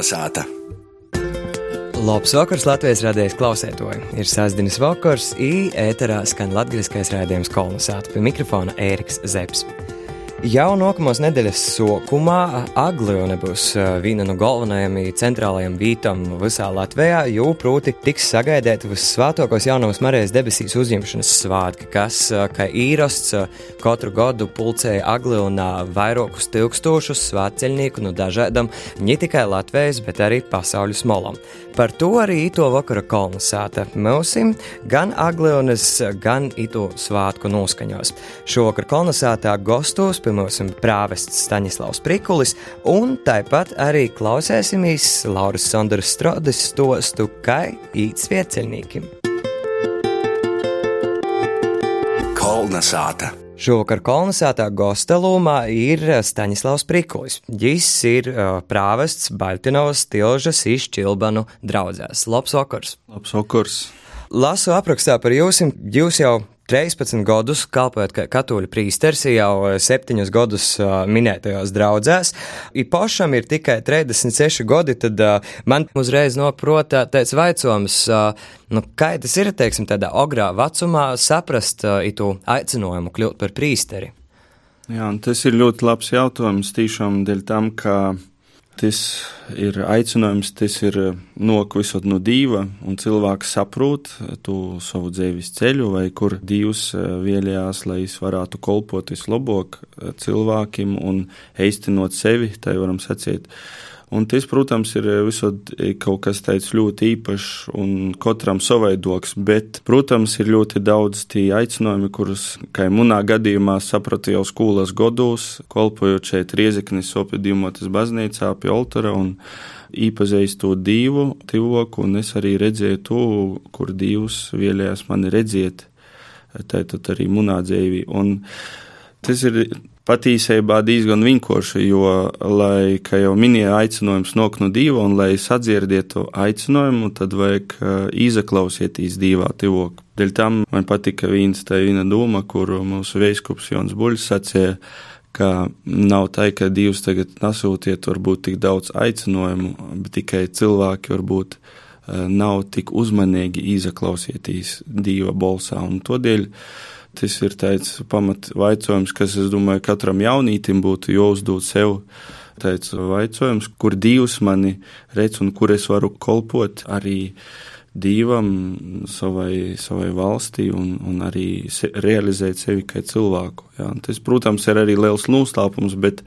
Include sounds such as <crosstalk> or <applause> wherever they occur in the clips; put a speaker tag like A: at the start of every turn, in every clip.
A: Kolnesāta!
B: Labs vakars Latvijas radijas klausētoji. Ir sastāvdaļas vakars, īēterā skan latviskais rādījums Kolnesāta pie mikrofona Ēriks Zepsi. Jau nākamās nedēļas sākumā Aglione būs viena no galvenajām centrālajām vītām visā Latvijā, jo proti tiks sagaidīti vissvētākos jaunās Marijas debesīs uzņemšanas svātki, kas, kā īrasts, katru gadu pulcēja Aglionā vairākus tūkstošus svētceļnieku no dažādām ne tikai Latvijas, bet arī pasaules molām. Par to arī ito vakara kolonizēta mūsim gan Aglionas, gan ito svātku noskaņos. Šovakar kolonizētā gostos pie mums prāvests Staņislavs Prikulis, un tāpat arī klausēsimies Lauras Sondaras Strodas stostu Kai īts vieceļniekiem.
A: Kolnesāta!
B: Šovakar kolonizētā Gostelūmā ir Staņislavs Prikulis. Viņš ir uh, prāvests Baltinovas tilžas izšķilbanu draudzēs. Labs vakars!
C: Labs vakars!
B: Lasu aprakstā par jums, jūs jau 13 gadus kalpojot kā katoļu prīsteris, jau 7 gadus minētajās draudzēs. Ja pašam ir tikai 36 gadi, tad man uzreiz noprota tāds vaicojums, nu, kā tas ir, teiksim, tādā ogrā vecumā saprast itu aicinājumu kļūt par prīsteri.
C: Jā, tas ir ļoti labs jautājums tīšām dēļ tam, ka Tas ir aicinājums, tas ir eh, nokvisot no dieva, un cilvēks saprot to savu dzīves ceļu, vai kur dievs eh, vēlējās, lai es varētu kolpot vislabāk eh, cilvēkiem un eistinot sevi, tā varam sacīt. Un tas, protams, ir eh, visot eh, kaut kas tāds ļoti īpašs un katram savaidoks, bet, protams, ir ļoti daudz tie aicinājumi, kurus, kā manā gadījumā, sapratu jau skolas gados, kolpojot šeit Riezeknis opidīmotas baznīcā pie altora un īpazīst to divu, tivoku, un es arī redzēju to, kur divs vēlējās mani redzēt, tātad arī munā dzīvi. Un tas ir Patīsībā diezgan vienkārši, jo, lai, kā jau minēja, aicinājums nok no dieva, un lai sadzirdētu aicinājumu, tad vajag izaklausieties divā tivoku. Dēļ tam man patika viens tā viena doma, kuru mūsu veiskups Jons Buļs sacīja, ka nav tā, ka Dievs tagad nasūtiet varbūt tik daudz aicinājumu, bet tikai cilvēki varbūt nav tik uzmanīgi izaklausieties Dieva balsā, un tādēļ Tas ir tāds pamat vaicojums, kas, es domāju, katram jaunītim būtu jāuzdod sev. Tāds vaicojums, kur Dievs mani redz un kur es varu kolpot arī Dievam, savai, savai valstī un, un arī se, realizēt sevi kā cilvēku. Jā. Tas, protams, ir arī liels noslēpums, bet,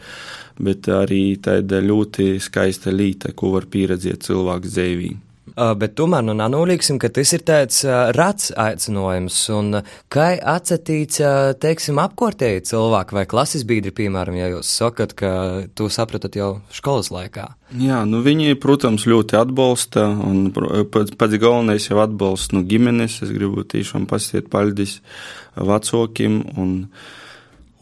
C: bet arī tāda ļoti skaista līte, ko var pieredzēt cilvēks dzīvībā.
B: Uh, bet tomēr nu nenolīgsim, ka tas ir tāds uh, rats aicinājums, un uh, kā atcetīts, teiksim, apkortēji cilvēki vai klases biedri, piemēram, ja jūs sakat, ka to sapratat jau skolas laikā.
C: Jā, nu viņi, protams, ļoti atbalsta, un pats, galvenais jau atbalsts no ģimenes, es gribu tiešām pasiet paļdis vecākiem, un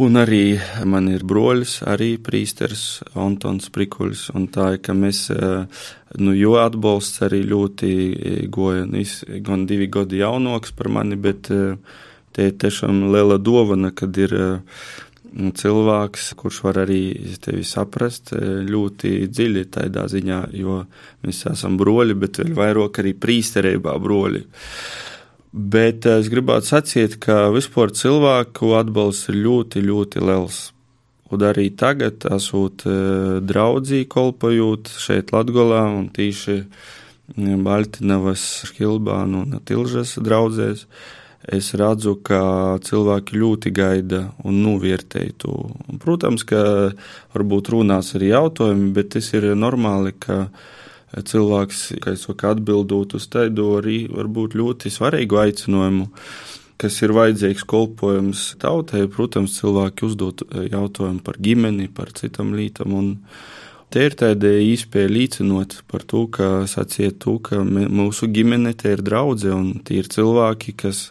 C: Un arī man ir broļs, arī prīsters Antons Prikuļs, un tā ir, ka mēs, eh, nu, jo atbalsts arī ļoti goja, gan divi gadi jaunoks par mani, bet eh, te ir tiešām liela dovana, kad ir eh, cilvēks, kurš var arī tevi saprast ļoti dziļi tādā ziņā, jo mēs esam broļi, bet vēl vairāk arī prīsterībā broļi. Bet eh, es gribētu sacīt, ka vispār cilvēku atbalsts ir ļoti, ļoti liels. Un arī tagad, esot eh, draudzī, kolpojot šeit Latgolā un tīši eh, Baltinavas, Škilbānu un Tilžas draudzēs, es redzu, ka cilvēki ļoti gaida un novērtēja to. Protams, ka varbūt runās arī jautājumi, bet tas ir normāli, ka cilvēks, kā es saku, atbildot uz tādu arī varbūt ļoti svarīgu aicinājumu, kas ir vajadzīgs kolpojums tautai. Protams, cilvēki uzdot jautājumu par ģimeni, par citam lītam. Un te ir tāda īspēja līdzinot par to, ka saciet to, ka mūsu ģimene te ir draudze un tie ir cilvēki, kas,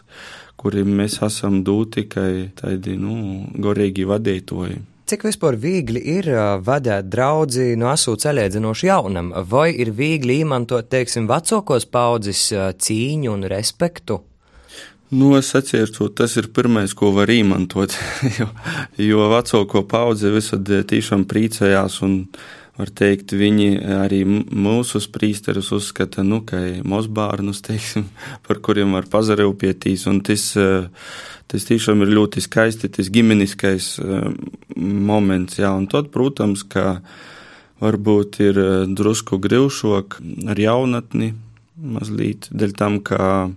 C: kuriem mēs esam dūti tikai tādi, nu, gorīgi vadītoji.
B: Cik vispār viegli ir vadīt draugu no asu ceļēdzinošu jaunam, vai ir viegli izmantot, teiksim, vecākos paudzes cīņu un respektu?
C: Nu, es atceros, tas ir pirmais, ko var izmantot. <laughs> jo, jo vecāko paudze visad tiešām priecājās un var teikt, viņi arī mūsu prīsterus uzskata, nu, ka mozbārnus, <laughs> teiksim, par kuriem var pazarūpietīs, un tas, tas tiešām ir ļoti skaisti, tas ģimeniskais moments, jā, un tad, protams, ka varbūt ir drusku grivšok ar jaunatni, mazliet, dēļ tam, ka,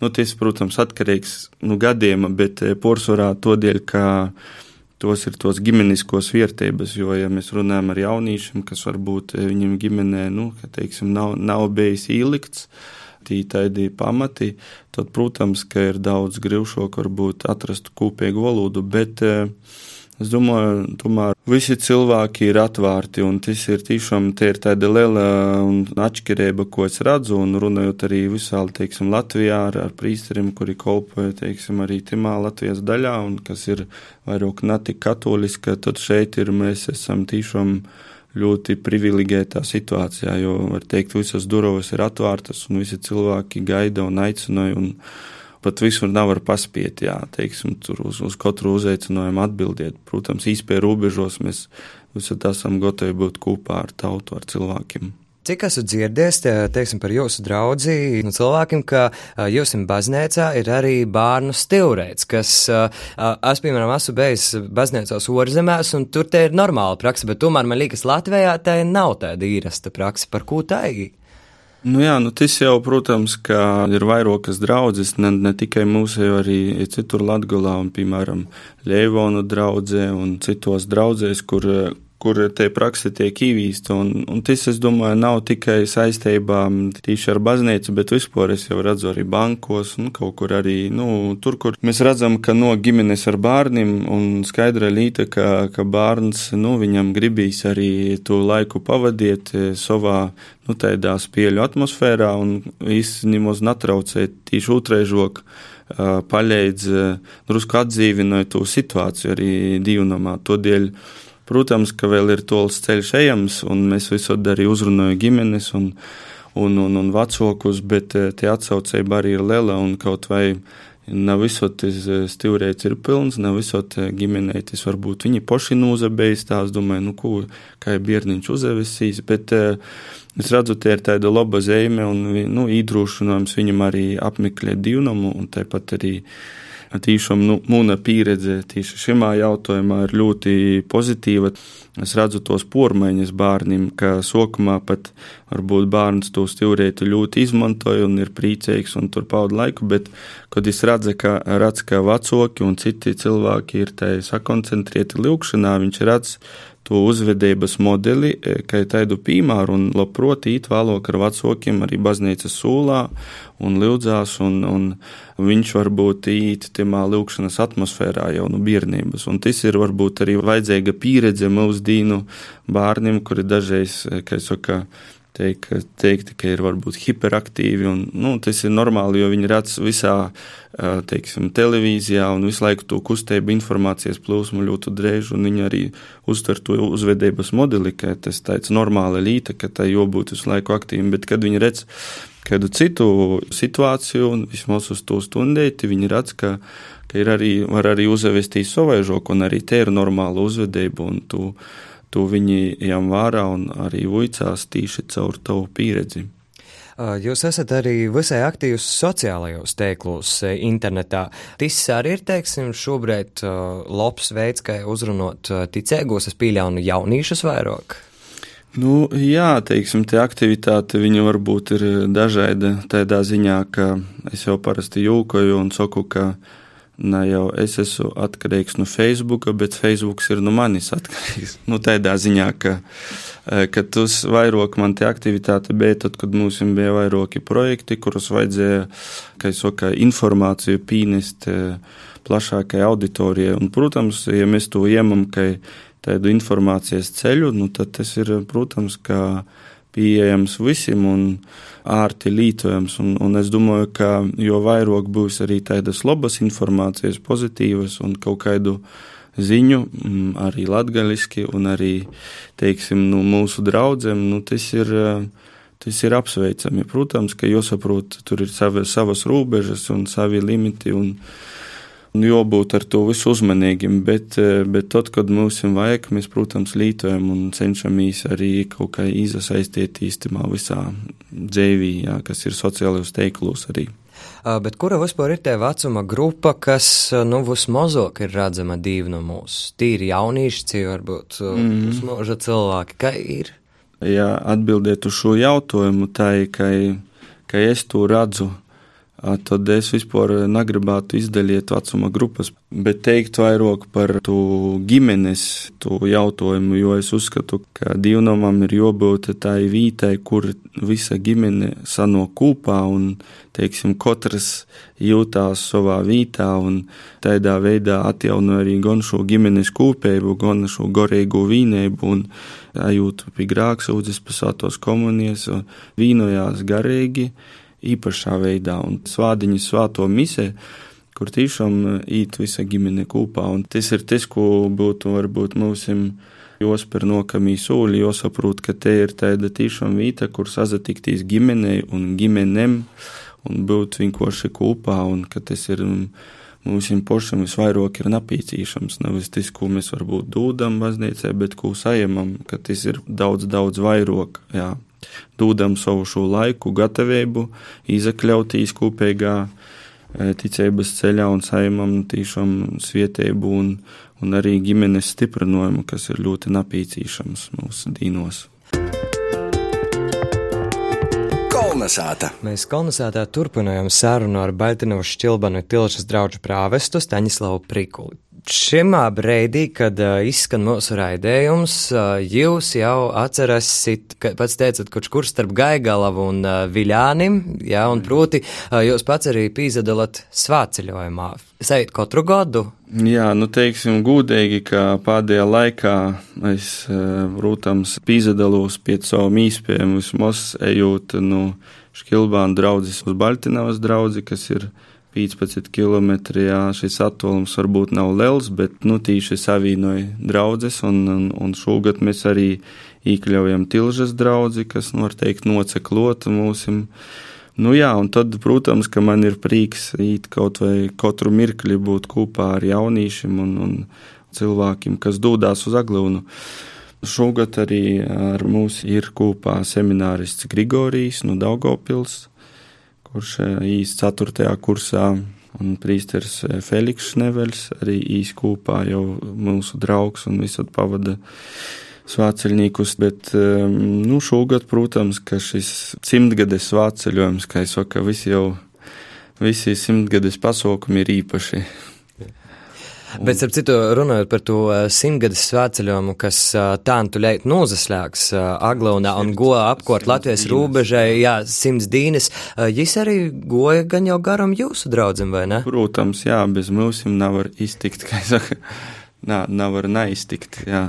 C: nu, tas, protams, atkarīgs, nu, gadiem, bet porcelāna to dēļ, ka tos ir tos ģimeniskos vērtības, jo, ja mēs runājam ar jauniešiem, kas varbūt eh, viņam ģimenē, nu, ka, teiksim, nav, nav bijis ielikts, tītaidi pamati, tad, protams, ka ir daudz grivšok varbūt atrast kopīgu valodu, bet uh, Es domāju, tomēr visi cilvēki ir atvērti, un tas ir tiešām ir tāda liela atšķirība, ko es redzu, un runājot arī visā, teiksim, Latvijā ar, ar prīsteriem, kuri kolpoja, teiksim, arī timā Latvijas daļā, un kas ir vairāk netik katoliska, tad šeit ir mēs esam tiešām ļoti privilegētā situācijā, jo, var teikt, visas durvis ir atvērtas, un visi cilvēki gaida un aicināja, un pat visur nevar paspiet, jā, teiksim, tur uz, uz katru uzaicinājumu atbildiet. Protams, īspēja robežos mēs visur esam gatavi būt kopā ar tautu, ar cilvēkiem.
B: Cik esmu dzirdējis, te, teiksim, par jūsu draugu no cilvēkiem, ka jūsu baznīcā ir arī bērnu stilreits, kas, es, piemēram, esmu bijis baznīcās orzemēs, un tur te ir normāla praksa, bet tomēr man liekas, Latvijā tā nav tāda īrasta praksa, par ko tā ir.
C: Nu jā, nu tas jau, protams, ir vairākas draudzes, ne, ne tikai mūsu, arī citur Latgulā, un, piemēram, Ļeivonu draudzē un citos draudzēs, kur, kur tie praksi tiek īvīsti. Un, un tas, es domāju, nav tikai saistībā tīši ar baznīcu, bet vispār es jau redzu arī bankos un kaut kur arī, nu, tur, kur mēs redzam, ka no ģimenes ar bērniem un skaidra līta, ka, ka bērns, nu, viņam gribīs arī to laiku pavadiet eh, savā, nu, tādā spieļu atmosfērā un īstenībā netraucēt tīši otrēžok paļēdz, drusku atdzīvināja to situāciju arī divnamā. Todēļ Protams, ka vēl ir tols ceļš ejams, un mēs visur arī uzrunājam ģimenes un, un, un, un vecākus, bet eh, tie atsaucība arī ir liela un kaut vai. Nav visot eh, stilrēts ir pilns, nav visot eh, ģimenei tas varbūt viņi paši nūzabējis, tā es domāju, nu, ko, kā ir bierniņš uzavesīs, bet es redzu, tie ir tāda laba zīme un, nu, īdrūšanājums viņam arī apmeklēt divnamu un tāpat arī Tīšām nu, mūna pieredze tieši šajā jautājumā ir ļoti pozitīva. Es redzu tos pormaiņas bērniem, ka sākumā pat varbūt bērns to stilrietu ļoti izmantoja un ir priecīgs un tur pavada laiku, bet, kad es redzu, ka, redz, ka vecāki un citi cilvēki ir tai sakoncentrēti lūkšanā, viņš redz, to uzvedības modeli, e, kā tādu piemēru, un labprot īt vēlāk ar vecākiem arī baznīcas sūlā un lūdzās, un, un viņš varbūt īt timā lūkšanas atmosfērā jau no bērnības. Un tas ir varbūt arī vajadzīga pieredze mūsu dīnu bērniem, kuri dažreiz, e, kā es saku, teik, teikti, ka ir varbūt hiperaktīvi. Un, nu, tas ir normāli, jo viņi redz visā teiksim, televīzijā un visu laiku to kustību, informācijas plūsmu ļoti drēž. Viņi arī uztver to uzvedības modeli, ka tas tāds normāla līta, ka tā jābūt visu laiku aktīvam. Bet, kad viņi redz kādu citu situāciju, un vismaz uz to stundēti, viņi redz, ka, ka ir arī, var arī uzvestīt savaižoku, un arī te ir normāla uzvedība. To viņi jām vērā un arī vicās tīši caur tavu pieredzi.
B: Jūs esat arī visai aktīvs sociālajos tīklos, internetā. Tas arī ir, teiksim, šobrīd labs veids, kā uzrunāt ticīgos, es pieļauju jaunīšus vairāk.
C: Nu, jā, teiksim, tie aktivitāte viņa varbūt ir dažāda tādā ziņā, ka es jau parasti jūkoju un saku, ka Ne jau es esmu atkarīgs no Facebook, bet Facebook ir no manis atkarīgs. <laughs> Nu, tādā ziņā, ka, e, ka tas vairāk man te aktivitāte bija tad, kad mums bija vairāki projekti, kurus vajadzēja, kā es saku, informāciju pīnest e, plašākai auditorijai. Un, protams, ja mēs to iemam, ka tādu informācijas ceļu, nu, tad tas ir, protams, ka pieejams visiem un ārti lītojams. Un, un es domāju, ka jo vairāk būs arī tādas labas informācijas, pozitīvas un kaut kādu ziņu, mm, arī latgaliski un arī, teiksim, nu, mūsu draudzēm, nu, tas ir. Tas ir apsveicami. Protams, ka jāsaprot, tur ir savi, savas robežas un savi limiti. Un, jābūt ar to visu uzmanīgiem, bet, bet tad, kad mums ir vajag, mēs, protams, lītojam un cenšamies arī kaut kā izasaistīt īstenībā visā dzīvī, jā, kas ir sociālajos teiklos arī.
B: Bet kura vispār ir tā vecuma grupa, kas nu, vismazāk ir redzama divi no mūsu? Tīri jaunieši, varbūt mm. pusmoža cilvēki, kā ir?
C: Ja atbildēt uz šo jautājumu, tā ir, ka, ka es to redzu tad es vispār negribētu izdalīt vecuma grupas, bet teikt vairāk par to ģimenes to jautājumu, jo es uzskatu, ka divnamam ir jābūt tai vītai, kur visa ģimene sano kopā un, teiksim, katrs jūtās savā vītā un tādā veidā atjauno arī gan šo ģimenes kopību, gan šo gorīgo vīnību un jūt pie grāksūdzes, pasātos komunijas, vīnojās garīgi īpašā veidā, un svādiņu svāto misē, kur tiešām īt visa ģimene kopā, un tas ir tas, ko būtu varbūt mūsim jāspēr nokamī sūļi, jāsaprot, ka te ir tāda tiešām vīta, kur sazatiktīs ģimenei un ģimenem, un būt vienkārši kopā, un ka tas ir mums pašam visvairāk ir napīcīšams, nevis tas, ko mēs varbūt dūdam baznīcē, bet ko sajamam, ka tas ir daudz, daudz vairāk, jā dodam savu šo laiku, gatavību, izakļautīs kopīgā e, ticības ceļā un saimam tīšām svietēbu un, un arī ģimenes stiprinājumu, kas ir ļoti napīcīšams mūsu dīnos.
B: Kolnesāta. Mēs kolnesātā turpinājām sarunu ar Baitinovu Šķilbanu Tilšas draugu prāvestu Staņislavu Prikuli. Šimā brīdī, kad uh, izskan mūsu raidījums, uh, jūs jau atcerasit, ka pats teicat, kurš kur starp Gaigalavu un uh, Viļānim, jā, un proti uh, jūs pats arī pīzadalat svāceļojumā. Seit katru gadu?
C: Jā, nu teiksim gūdīgi, ka pēdējā laikā es, uh, protams, pīzadalos pie savu mīspējumu vismaz ejot, nu, Škilbānu draudzes uz Baltinavas draudzi, kas ir 15 km. Jā, šis attālums varbūt nav liels, bet nu, tīši savienoja draugus, un, un, un šogad mēs arī iekļaujam tilžas draugu, kas, nu, var teikt, noceklot mūsim. Nu, jā, un tad, protams, ka man ir prieks īt kaut vai katru mirkli būt kopā ar jauniešiem un, un cilvēkiem, kas dūdās uz aglūnu. Šogad arī ar mums ir kopā seminārists Grigorijs no Daugopils kurš īsti 4. kursā, un prīsteris Feliks Neveļs arī īsti kopā jau mūsu draugs un visad pavada svāceļniekus, bet nu, šogad, protams, ka šis simtgades svāceļojums, kā es saku, visi jau, visi simtgades pasaukumi ir īpaši.
B: Un... Bet, ap citu, runājot par to uh, simtgades svētceļojumu, kas uh, tāntu leit nozaslēgs uh, Aglaunā un goja apkort Latvijas rūbežai, jā, simts dīnes, jis arī goja gan jau garam jūsu draudzim, vai ne?
C: Protams, jā, bez mūsim nav var iztikt, <laughs> kā saka, nā, nav var neiztikt, jā.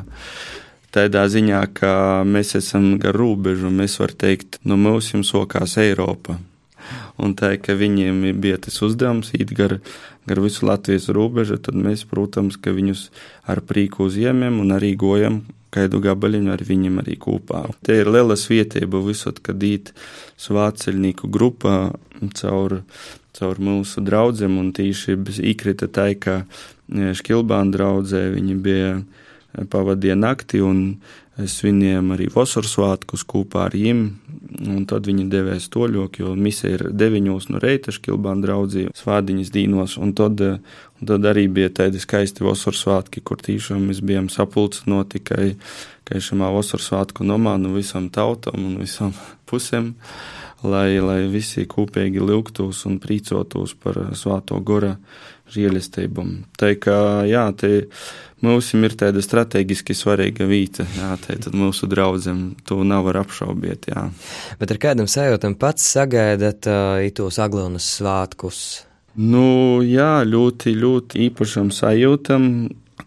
C: Tādā ziņā, ka mēs esam gar rūbežu, mēs var teikt, no nu, mūsim sokās Eiropa un tā, ka viņiem bija tas uzdevums īt gar, gar visu Latvijas robežu, tad mēs, protams, ka viņus ar prīku uzņemam un arī gojam kādu gabaliņu ar viņiem arī kopā. Te ir liela svietība visot, kad īt svāceļnieku grupā caur, caur mūsu draudzēm, un tīši īkrita tā, ka e, Škilbāna draudzē viņi bija pavadīja nakti un svinējām arī Vosarsvētkus kopā ar viņiem, tad viņi devēs toļok, jo misija ir deviņos no reita škilbāna draudzī svādiņas dīnos, un tad, un tad arī bija tādi skaisti Vosarsvētki, kur tīšām mēs bijām sapulci no tikai, ka šamā Vosarsvētku nomā no visam tautam un visam <laughs> pusēm, lai, lai visi kopīgi lūgtos un prīcotos par svāto gora žēlestību. Tā kā, jā, te mums ir tāda strateģiski svarīga vieta, jā, tā tad mūsu draudzim to nav var apšaubīt, jā.
B: Bet ar kādam sajūtam pats sagaidat uh, itos Aglonas svātkus?
C: Nu, jā, ļoti, ļoti īpašam sajūtam,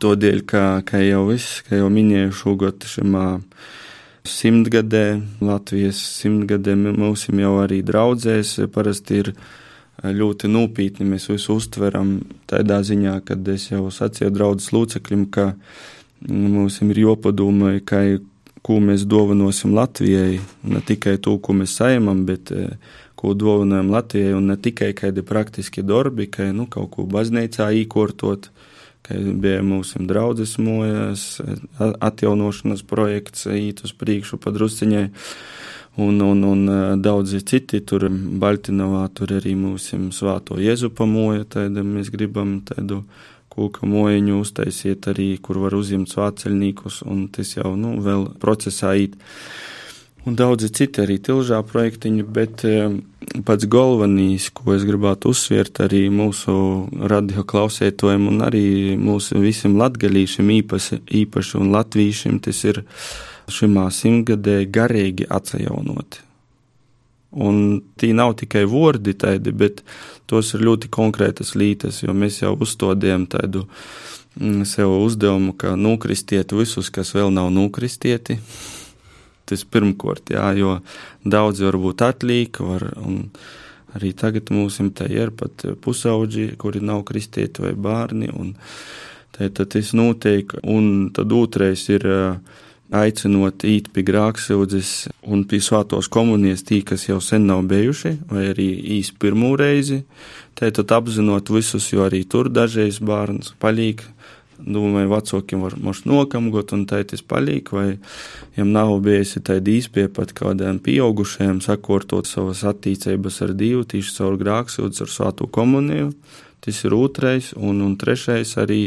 C: todēļ, ka, ka jau viss, ka jau minēju šogad šimā simtgadē, Latvijas simtgadē mūsim jau arī draudzēs, parasti ir ļoti nopietni mēs visu uztveram tādā ziņā, kad es jau sacīju draudzes locekļiem, ka mums ir jopadomā, ka ko mēs dāvanosim Latvijai, ne tikai to, ko mēs saimam, bet ko dāvinājam Latvijai, un ne tikai kādi praktiski darbi, ka nu, kaut ko baznīcā īkortot, bija mūsu draudzes mojas, atjaunošanas projekts īt uz priekšu padrusciņai. Un, un, un daudzi citi tur Baltinovā, tur arī mūsu svāto Jēzupa moja, tāda mēs gribam tādu kūka mojiņu uztaisiet arī, kur var uzņemt svāceļniekus, un tas jau, nu, vēl procesā īt. Un daudzi citi arī tilžā projektiņi, bet eh, pats galvenais, ko es gribētu uzsviert arī mūsu radio klausētojiem un arī mūsu visiem latgalīšiem īpaši, īpaši un latvīšiem, tas ir šimā simtgadē garīgi atsajaunoti. Un tī nav tikai vārdi bet tos ir ļoti konkrētas lītas, jo mēs jau uzstādījām tādu mm, sev uzdevumu, ka nukristiet visus, kas vēl nav nukristieti tas pirmkārt, jā, jo daudzi varbūt atliek, var, un arī tagad mums ir pat pusauģi, kuri nav kristieti vai bērni, un tad tas notiek, un tad otrais ir aicinot īt pie grāksūdzes un pie svātos komunijas tī, kas jau sen nav bijuši, vai arī īsti pirmo reizi, tad apzinot visus, jo arī tur dažreiz bērns palīk, domāju, vecākiem var moš nokamgot un tētis palīk, vai jām nav bijusi tāda īspēja pat kādiem pieaugušajiem sakortot savas attīcības ar Dievu, tīši caur grāksūdz ar svātu komuniju. Tas ir otrais, un, un trešais arī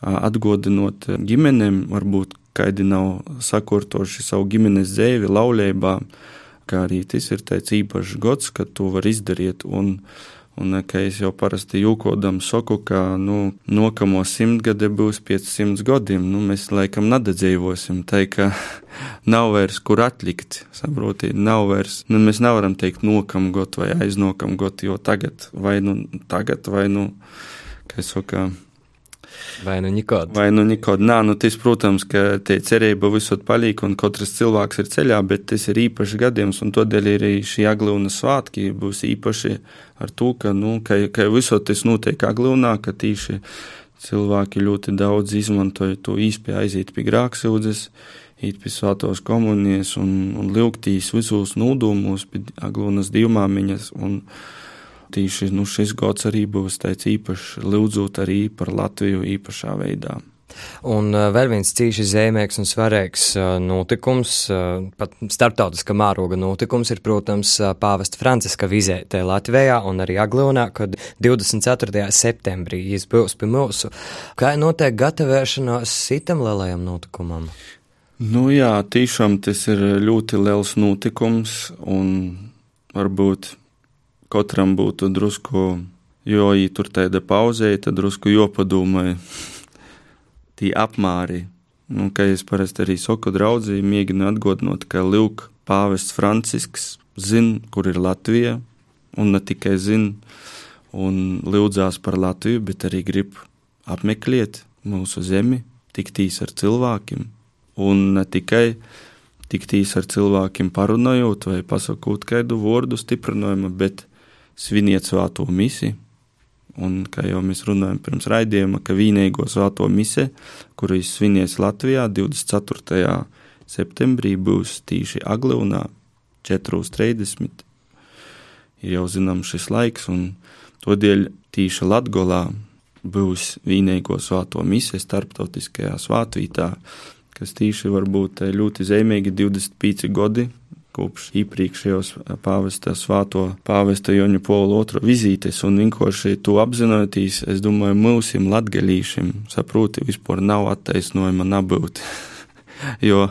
C: atgodinot ģimenēm, varbūt kādi nav sakortoši savu ģimenes dzēvi laulībā, kā arī tas ir tāds īpašs gods, kad to var izdarīt. Un, Un, ka es jau parasti jūkodam saku, ka nu, nokamo simtgade būs 500 gadiem. Nu, mēs laikam nedadzīvosim. Tā kā <laughs> nav vairs kur atlikt, saprotiet, nav vairs. Nu, mēs nevaram teikt nokam got vai aiznokam got, jo tagad vai nu tagad vai nu, kā es saku.
B: Vai nu nekad?
C: Vai nu nekad? Nā, nu tas, protams, ka tie cerība visot paliek un katrs cilvēks ir ceļā, bet tas ir īpašs gadījums un tādēļ arī šī aglūna svātki būs īpaši ar to, ka, nu, ka, ka visot tas notiek aglūnā, ka tīši cilvēki ļoti daudz izmantoja to īspēju aiziet pie grāksūdzes, īt pie svātos komunijas un, un lūgtīs visos nūdūmos pie aglūnas divmāmiņas un, Tīši nu, šis gads arī būs tāds īpašs, lūdzot arī par Latviju īpašā veidā.
B: Un uh, vēl viens cīši zīmīgs un svarīgs uh, notikums, uh, pat starptautiska mēroga notikums, ir, protams, pāvesta Franciska vizēte Latvijā un arī Aglonā, kad 24. septembrī viņš būs pie mūsu. Kā notiek gatavošanās sitam lielajam notikumam?
C: Nu jā, tiešām tas ir ļoti liels notikums un varbūt katram būtu drusku, jo, ja tur tāda pauzēja, tad drusku jopadomāja <laughs> tie apmāri. Nu, kā es parasti arī saku draudzī, mēģinu atgādināt, ka Lūk, pāvests Francisks zina, kur ir Latvija, un ne tikai zina, un lūdzās par Latviju, bet arī grib apmeklēt mūsu zemi, tiktīs ar cilvēkiem, un ne tikai tiktīs ar cilvēkiem parunājot vai pasakot kādu vārdu stiprinājumu, bet sviniet svēto misi. Un, kā jau mēs runājam pirms raidījuma, ka vīnīgo svēto mise, kuru svinēs Latvijā 24. septembrī, būs tīši Aglunā 4.30. Ir jau zināms šis laiks, un todēļ tīši Latgolā būs vīnīgo svēto mise starptautiskajā svētvītā, kas tīši var būt ļoti zīmīgi 25 gadi kopš iepriekšējos pāvesta svāto pāvesta Joņa Pola otru vizītes, un vienkārši to apzinoties, es domāju, mūsim latgalīšiem saproti vispār nav attaisnojuma nabūt. <laughs> jo,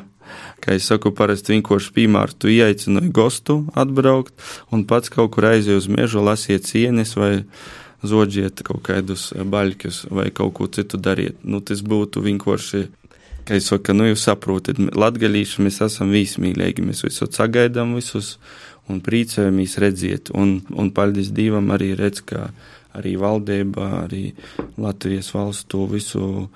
C: kā es saku, parasti vienkārši piemēru tu ieaicināji gostu atbraukt, un pats kaut kur aiziet uz mežu, lasiet cienes vai zodžiet kaut kādus baļķus vai kaut ko citu dariet. Nu, tas būtu vienkārši Kā es saku, nu jūs saprotat, latgalīši mēs esam vīsmīlīgi, mēs visus sagaidām visus un priecājamies redziet, un, un paldies Dievam arī redz, ka arī valdība, arī Latvijas valsts to visu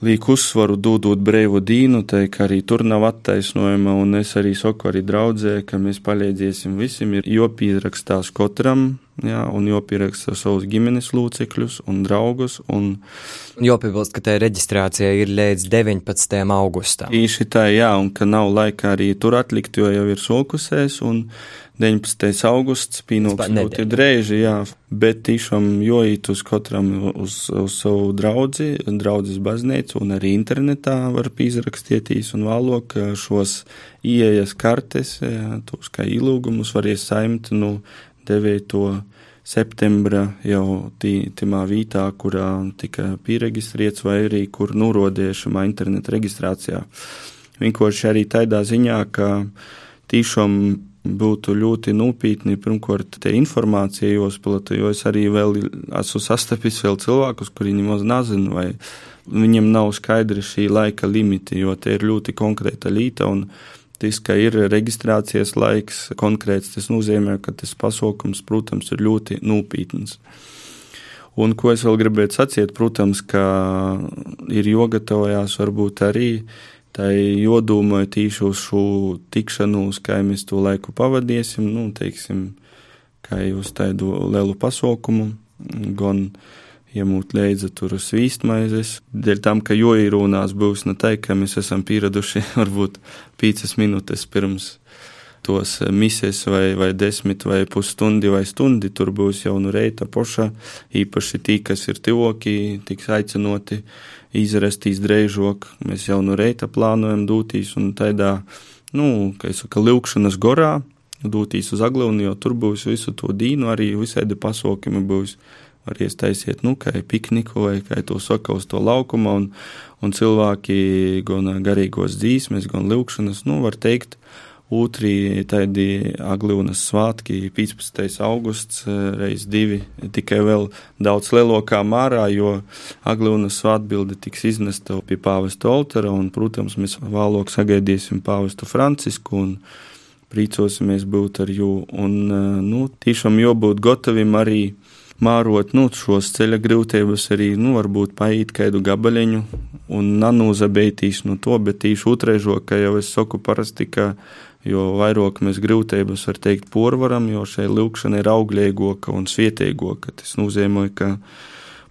C: liek uzsvaru dodot brīvu dīnu, tai, ka arī tur nav attaisnojuma, un es arī saku arī draudzē, ka mēs palīdzēsim visiem, ir jopīzrakstās katram jā, un jopieraksta savus ģimenes locekļus un draugus. Un
B: Jopiebilst, ka tā reģistrācija ir līdz 19. augustam.
C: Īši tā, jā, un ka nav laika arī tur atlikt, jo jau ir sokusēs, un 19. augusts pienāks ļoti drēži, jā, bet tiešām jojīt uz katram uz, uz savu draudzi, draudzes baznīcu, un arī internetā var pīzrakstieties un vēlok šos ieejas kartes, jā, tos kā ilūgumus var iesaimt, nu, 9 septembra jau timā vītā, kurā tika pieregistrēts, vai arī kur nurodīšamā interneta reģistrācijā. Vienkārši arī tādā ziņā, ka tiešām būtu ļoti nopietni, pirmkārt, te informācija jāuzplata, jo es arī vēl esmu sastapis vēl cilvēkus, kuri nemaz nezinu, vai viņiem nav skaidri šī laika limiti, jo te ir ļoti konkrēta līta un Tas, ka ir reģistrācijas laiks konkrēts, tas nozīmē, ka tas pasākums, protams, ir ļoti nopietns. Un ko es vēl gribētu sacīt, protams, ka ir jogatavojās varbūt arī tai jodomāju tīšu uz šo tikšanos, kā mēs to laiku pavadīsim, nu, teiksim, kā uz tādu lielu pasaukumu, gan iemūt līdzi tur svīstmaizes. Dēļ tam, ka jo īrūnās būs ne tā, ka mēs esam pieraduši <laughs> varbūt pīcas minūtes pirms tos misijas vai, vai desmit vai pusstundi vai stundi, tur būs jau nu reita poša, īpaši tī, kas ir tivoki, tiks aicinoti izrastīs dreižok, mēs jau nu reita plānojam dūtīs un tādā, nu, kā es saku, lūkšanas gorā, dūtīs uz aglūni, jo tur būs visu to dīnu, arī visādi pasaukumi būs var iestaisiet, nu, pikniku vai kā to saka uz to laukuma, un, un cilvēki gan garīgos dzīsmes, gan lūkšanas, nu, var teikt, Otri tādi aglūnas svātki, 15. augusts, reiz divi, tikai vēl daudz lielākā mārā, jo aglūnas svātbilde tiks iznesta pie pāvesta oltara, un, protams, mēs vēlāk sagaidīsim pāvestu Francisku un priecosimies būt ar jū, un, nu, tiešām jābūt gatavim arī mārot nu, šos ceļa grūtības, arī nu, varbūt paiet kādu gabaliņu un nanūzabeitīs no to, bet tīši otraižo, ka jau es saku parasti, ka jo vairāk mēs grūtības var teikt porvaram, jo šai lūkšana ir auglīgoka un svietēgoka. Tas nozīmē, ka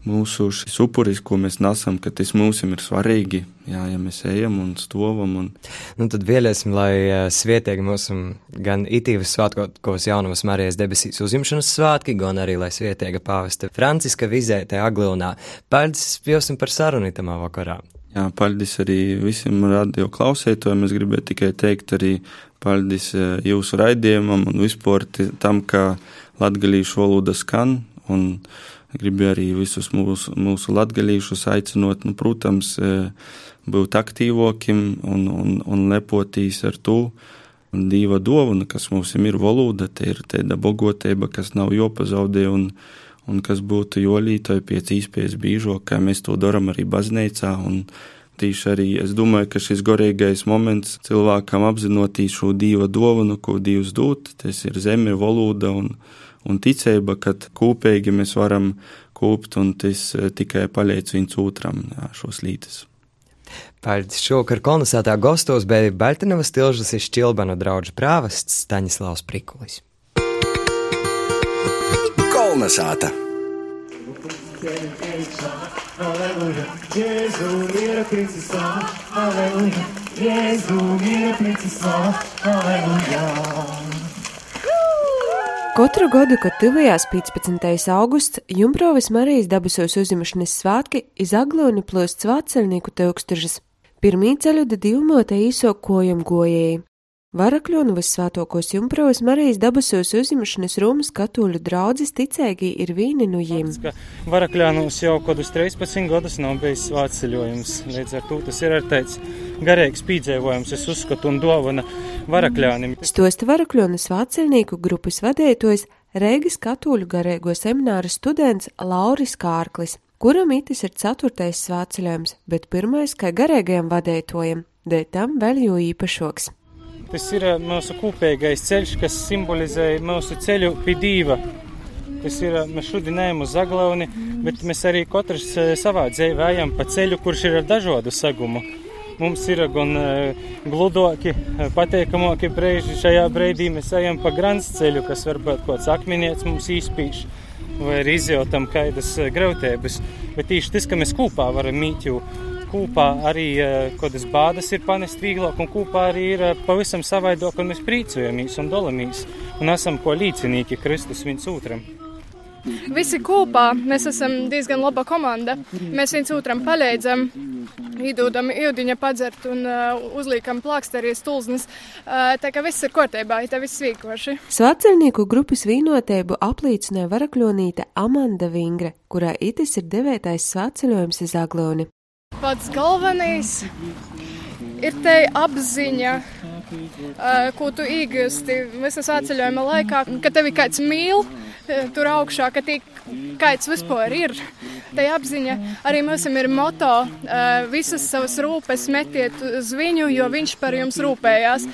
C: mūsu šis upuris, ko mēs nesam, ka tas mums ir svarīgi. Jā, ja mēs ejam un stovam. Un...
B: Nu, tad vēlēsim, lai uh, svietiegi mūsu gan itīvas svētkos jaunavas Marijas debesīs uzņemšanas svētki, gan arī, lai svietiega pāvesta Franciska vizētē Aglūnā. Paldies jums par sarunu tamā vakarā.
C: Jā, paldies arī visiem radio klausētājiem. Es gribēju tikai teikt arī paldies jūsu raidījumam un vispār tam, ka latgalīšu valoda skan un Gribu arī visus mūsu, mūsu latgalīšus aicinot, nu, protams, e, būt aktīvokim un, un, un lepotīs ar to. Dieva dāvana, kas mums ir valoda, te ir tāda bogotība, kas nav jopazaudē un, un kas būtu jolītoja pēc īspējas bīžo, kā mēs to darām arī baznīcā. Tīši arī es domāju, ka šis gorīgais moments cilvēkam apzinoties šo dieva dāvanu, ko Dievs dod, tas ir zeme, valoda un, un ticība, ka kopīgi mēs varam kūpt, un tas eh, tikai paliec viens otram šos lītes.
B: Paldies šovakar kolonizētā gastos bija Baltinovas tilžas ir Šķilbanu draudžu prāvests Staņislavs Prikulis. Kolonizēta! Aleluja, Jēzu, mīra princis slava, aleluja, Jēzu, mīra princis slava, aleluja. Katru gadu, kad tuvējās 15. augusts, Jumprovis Marijas dabusos uzņemšanas svētki iz Agloni plūst svētceļnieku teukstužas. Pirmī ceļu da divmote īso kojam gojēji. Varakļonu visvētokos Jumprovas Marijas dabusos uzņemšanas Romas katoļu draudzes ticēgi ir vīni no jiem.
A: Varakļānos jau kodus 13 gadus nav bijis svētceļojums, līdz ar to tas ir ar teicis garīgs pīdzēvojums, es uzskatu, un dovana varakļānim.
B: Stosta varakļonu svētceļnieku grupas vadētojs Reigas katoļu garīgo semināra students Lauris Kārklis, kuram itis ir ceturtais svētceļojums, bet pirmais kā garīgajam vadētojam, dēļ tam vēl jo īpašoks.
A: Tas ir eh, mūsu kopīgais ceļš, kas simbolizē mūsu ceļu pie dieva. Tas ir, eh, mēs šodien ejam uz Zaglauni, bet mēs arī katrs eh, savā dzīvē ejam pa ceļu, kurš ir ar dažādu segumu. mums ir gan gludoki, patīkamāki brīži. Šajā brīdī mēs ejam pa grāns ceļu, kas varbūt kaut kāds akmenieks mums īspīš vai arī izjautam kādas grautības. Bet tieši tas, ka mēs kopā varam mīt, jo kopā arī kādas bādas ir panest vieglāk, un kopā arī ir pavisam savaidāk, un mēs priecojamies un dalamies un esam ko līdzinīgi Kristus viens otram.
D: Visi kopā mēs esam diezgan laba komanda. Mēs viens otram palīdzam, iedodam ūdeņa padzert un uh, uzliekam plāksteri stulznes. Uh, tā kā viss ir kārtībā, tā viss vīkoši.
E: Svaceļnieku grupas vīnotību apliecināja varakļonīte Amanda Vingre, kurā itis ir devētais svaceļojums iz Agloni.
D: Pats galvenais ir te apziņa ko tu iegūsti visā svētceļojuma laikā, ka tevi kāds mīl tur augšā, ka tik kāds vispār ir. Tā apziņa arī mums ir moto: visas savas rūpes metiet uz viņu, jo viņš par jums rūpējās.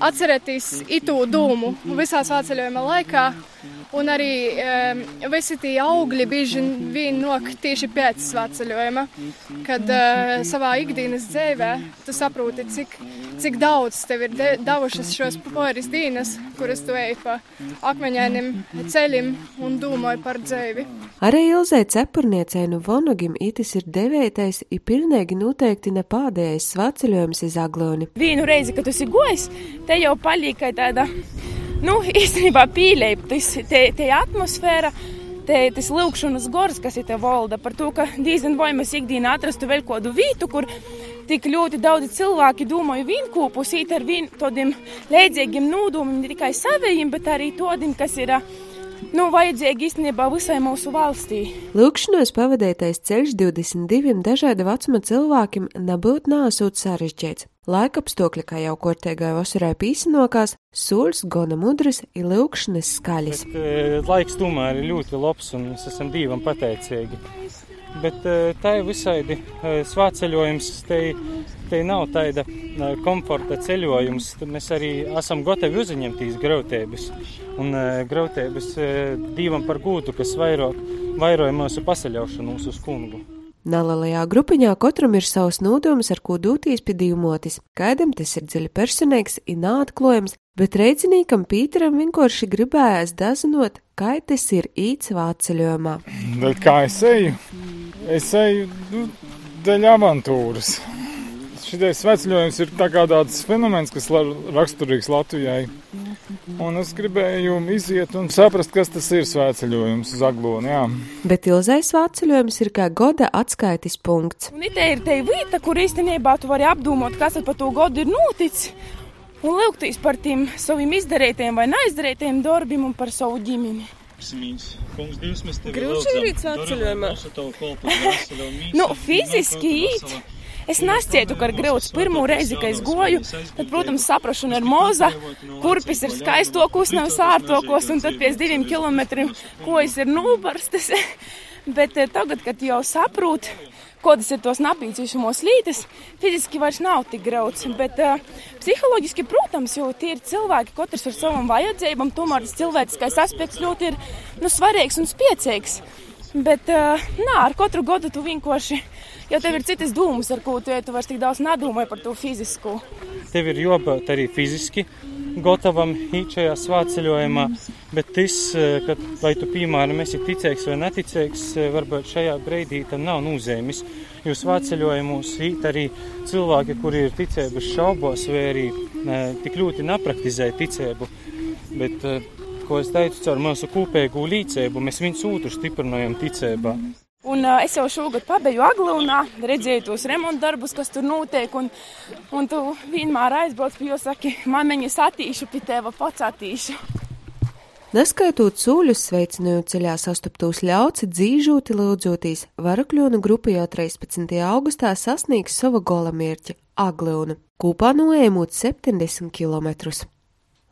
D: Atcerieties itu dūmu visā svētceļojuma laikā. Un arī um, visi tie augļi bieži vien nok tieši pēc svētceļojuma, kad uh, savā ikdienas dzīvē tu saproti, cik, cik daudz tev ir devušas šos pāris dienas, kuras tu ej pa akmeņainiem ceļiem un domāji par dzīvi.
E: Arī Ilzai Cepurniecei no Vonogim itis ir devētais, ir pilnīgi noteikti ne pādējais svētceļojums iz Agloni.
F: Vienu reizi, kad tu esi gojis, te jau palika tāda nu, <laughs> īstenībā pīļēja te, te atmosfēra. Te, tas lūkšanas gors, kas ir te valda, par to, ka diezgan vai mēs ikdienā atrastu vēl kādu vietu, kur tik ļoti daudz cilvēki domāju vienkopus, īt ar vien tādiem līdzīgiem nodomiem, ne tikai savējiem, bet arī tādiem, kas ir nu, vajadzīgi īstenībā visai mūsu valstī.
E: Lūkšanos pavadītais ceļš 22 dažāda vecuma cilvēkiem nebūtu nāsūt sarežģīts. Laikapstākļi, kā jau kortēgai vasarai pīsinokās, soļus gona mudras ir lūkšanas skaļas.
A: Bet, e, laiks tomēr ir ļoti labs un mēs esam Dievam pateicīgi. Bet e, tā ir visādi e, svāceļojums, te, te nav tāda komforta ceļojums. Tad mēs arī esam gatavi uzņemties grautības. Un grautības Dievam par gūtu, kas vairo, vairoja mūsu pasaļaušanu uz kungu.
E: Nelielajā grupiņā katram ir savs nodoms, ar ko doties pie divmotis. Kādam tas ir dziļi personīgs, ir neatklājams, bet reicinīkam Pīteram vienkārši gribējās dazinot, kā tas ir īts vāceļojumā.
G: Bet kā es eju? Es eju nu, dēļ avantūras. Šitais sveceļojums ir tā kā tāds fenomens, kas raksturīgs Latvijai. Un es gribēju iziet un saprast, kas tas ir svētceļojums uz Aglonu. Jā.
E: Bet ilzais svētceļojums ir kā goda atskaites punkts.
F: Un te ir te vieta, kur īstenībā tu vari apdomot, kas par to godu ir noticis. Un lūgtīs par tiem saviem izdarītiem vai neizdarītiem darbiem un par savu ģimeni.
H: Grūti ir rīt svētceļojumā.
F: nu, fiziski īt. Es nescietu, ka ir grūts pirmo reizi, kad es goju. Tad, protams, saprašana ir moza, kurpis ir skaistokos, nevis ārtokos, un tad pēc diviem kilometriem kojas ir nobarstas. Bet eh, tagad, kad jau saprot, kādas ir tos napīcīšamos lītes, fiziski vairs nav tik grauds. Bet uh, psiholoģiski, protams, jo tie ir cilvēki, katrs ar savām vajadzībām, tomēr tas cilvēciskais aspekts ļoti ir nu, svarīgs un spēcīgs. Bet, uh, nā, ar katru gadu tu vienkārši jo tev ir citas domas, ar ko tu, tu vairs tik daudz nedomā par to fizisko.
A: Tev ir jābūt arī fiziski gatavam īt šajā svāceļojumā, bet tas, eh, ka vai tu, piemēram, esi ticīgs vai neticīgs, eh, varbūt šajā brīdī tam nav nozīmes. Jo svāceļojumos īt arī cilvēki, kuri ir ticības šaubos vai arī ne, eh, tik ļoti nepraktizē ticību. Bet, ko es teicu, caur mūsu kopējo līdzību mēs viens otru stiprinājam ticībā.
F: Un, uh, es jau šogad pabeigtu Aglūnā, redzēju tos remonta darbus, kas tur notiek. Un, un tu vienmēr aizbrauc pie jums, saki, māmiņa satīšu, pie tēva pats attīšu.
E: Neskaitot sūļus, sveicinot ceļā sastaptos ļauci, dzīžūti lūdzoties, Varakļonu grupa jau 13. augustā sasniegs savu gola mērķi - Aglūnu, kopā noejamot 70 km.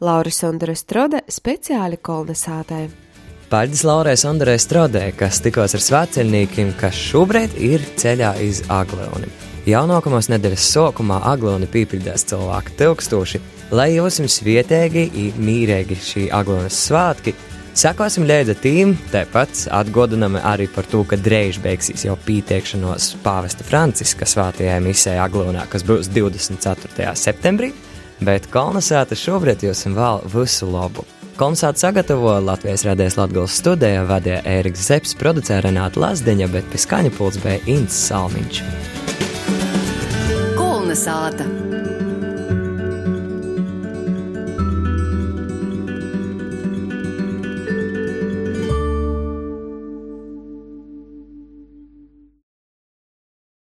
E: Lauris Sondra Strode speciāli kolnesātai.
B: Paldies Laurai Sandrai Strodē, kas tikos ar svētceļniekiem, kas šobrīd ir ceļā iz Agloni. Jau nākamās nedēļas sākumā Agloni pīpildās cilvēku tūkstoši, lai jums vietēji un mīrēgi šī Aglonas svētki, Sakosim līdzi tīm, tāpat atgodinam arī par to, ka drīz beigsies jau pieteikšanos pāvesta Franciska svētajai misē Aglūnā, kas būs 24. septembrī, bet kolonizēta šobrīd jums vēl visu labu. Kolonizāciju sagatavoja Latvijas radijas Latvijas studijā, vadīja Ēriks Zepsi, producēja Renāta Lazdiņa, bet pie skaņa pults bija Inns Salmiņš.
H: Kolonizāta!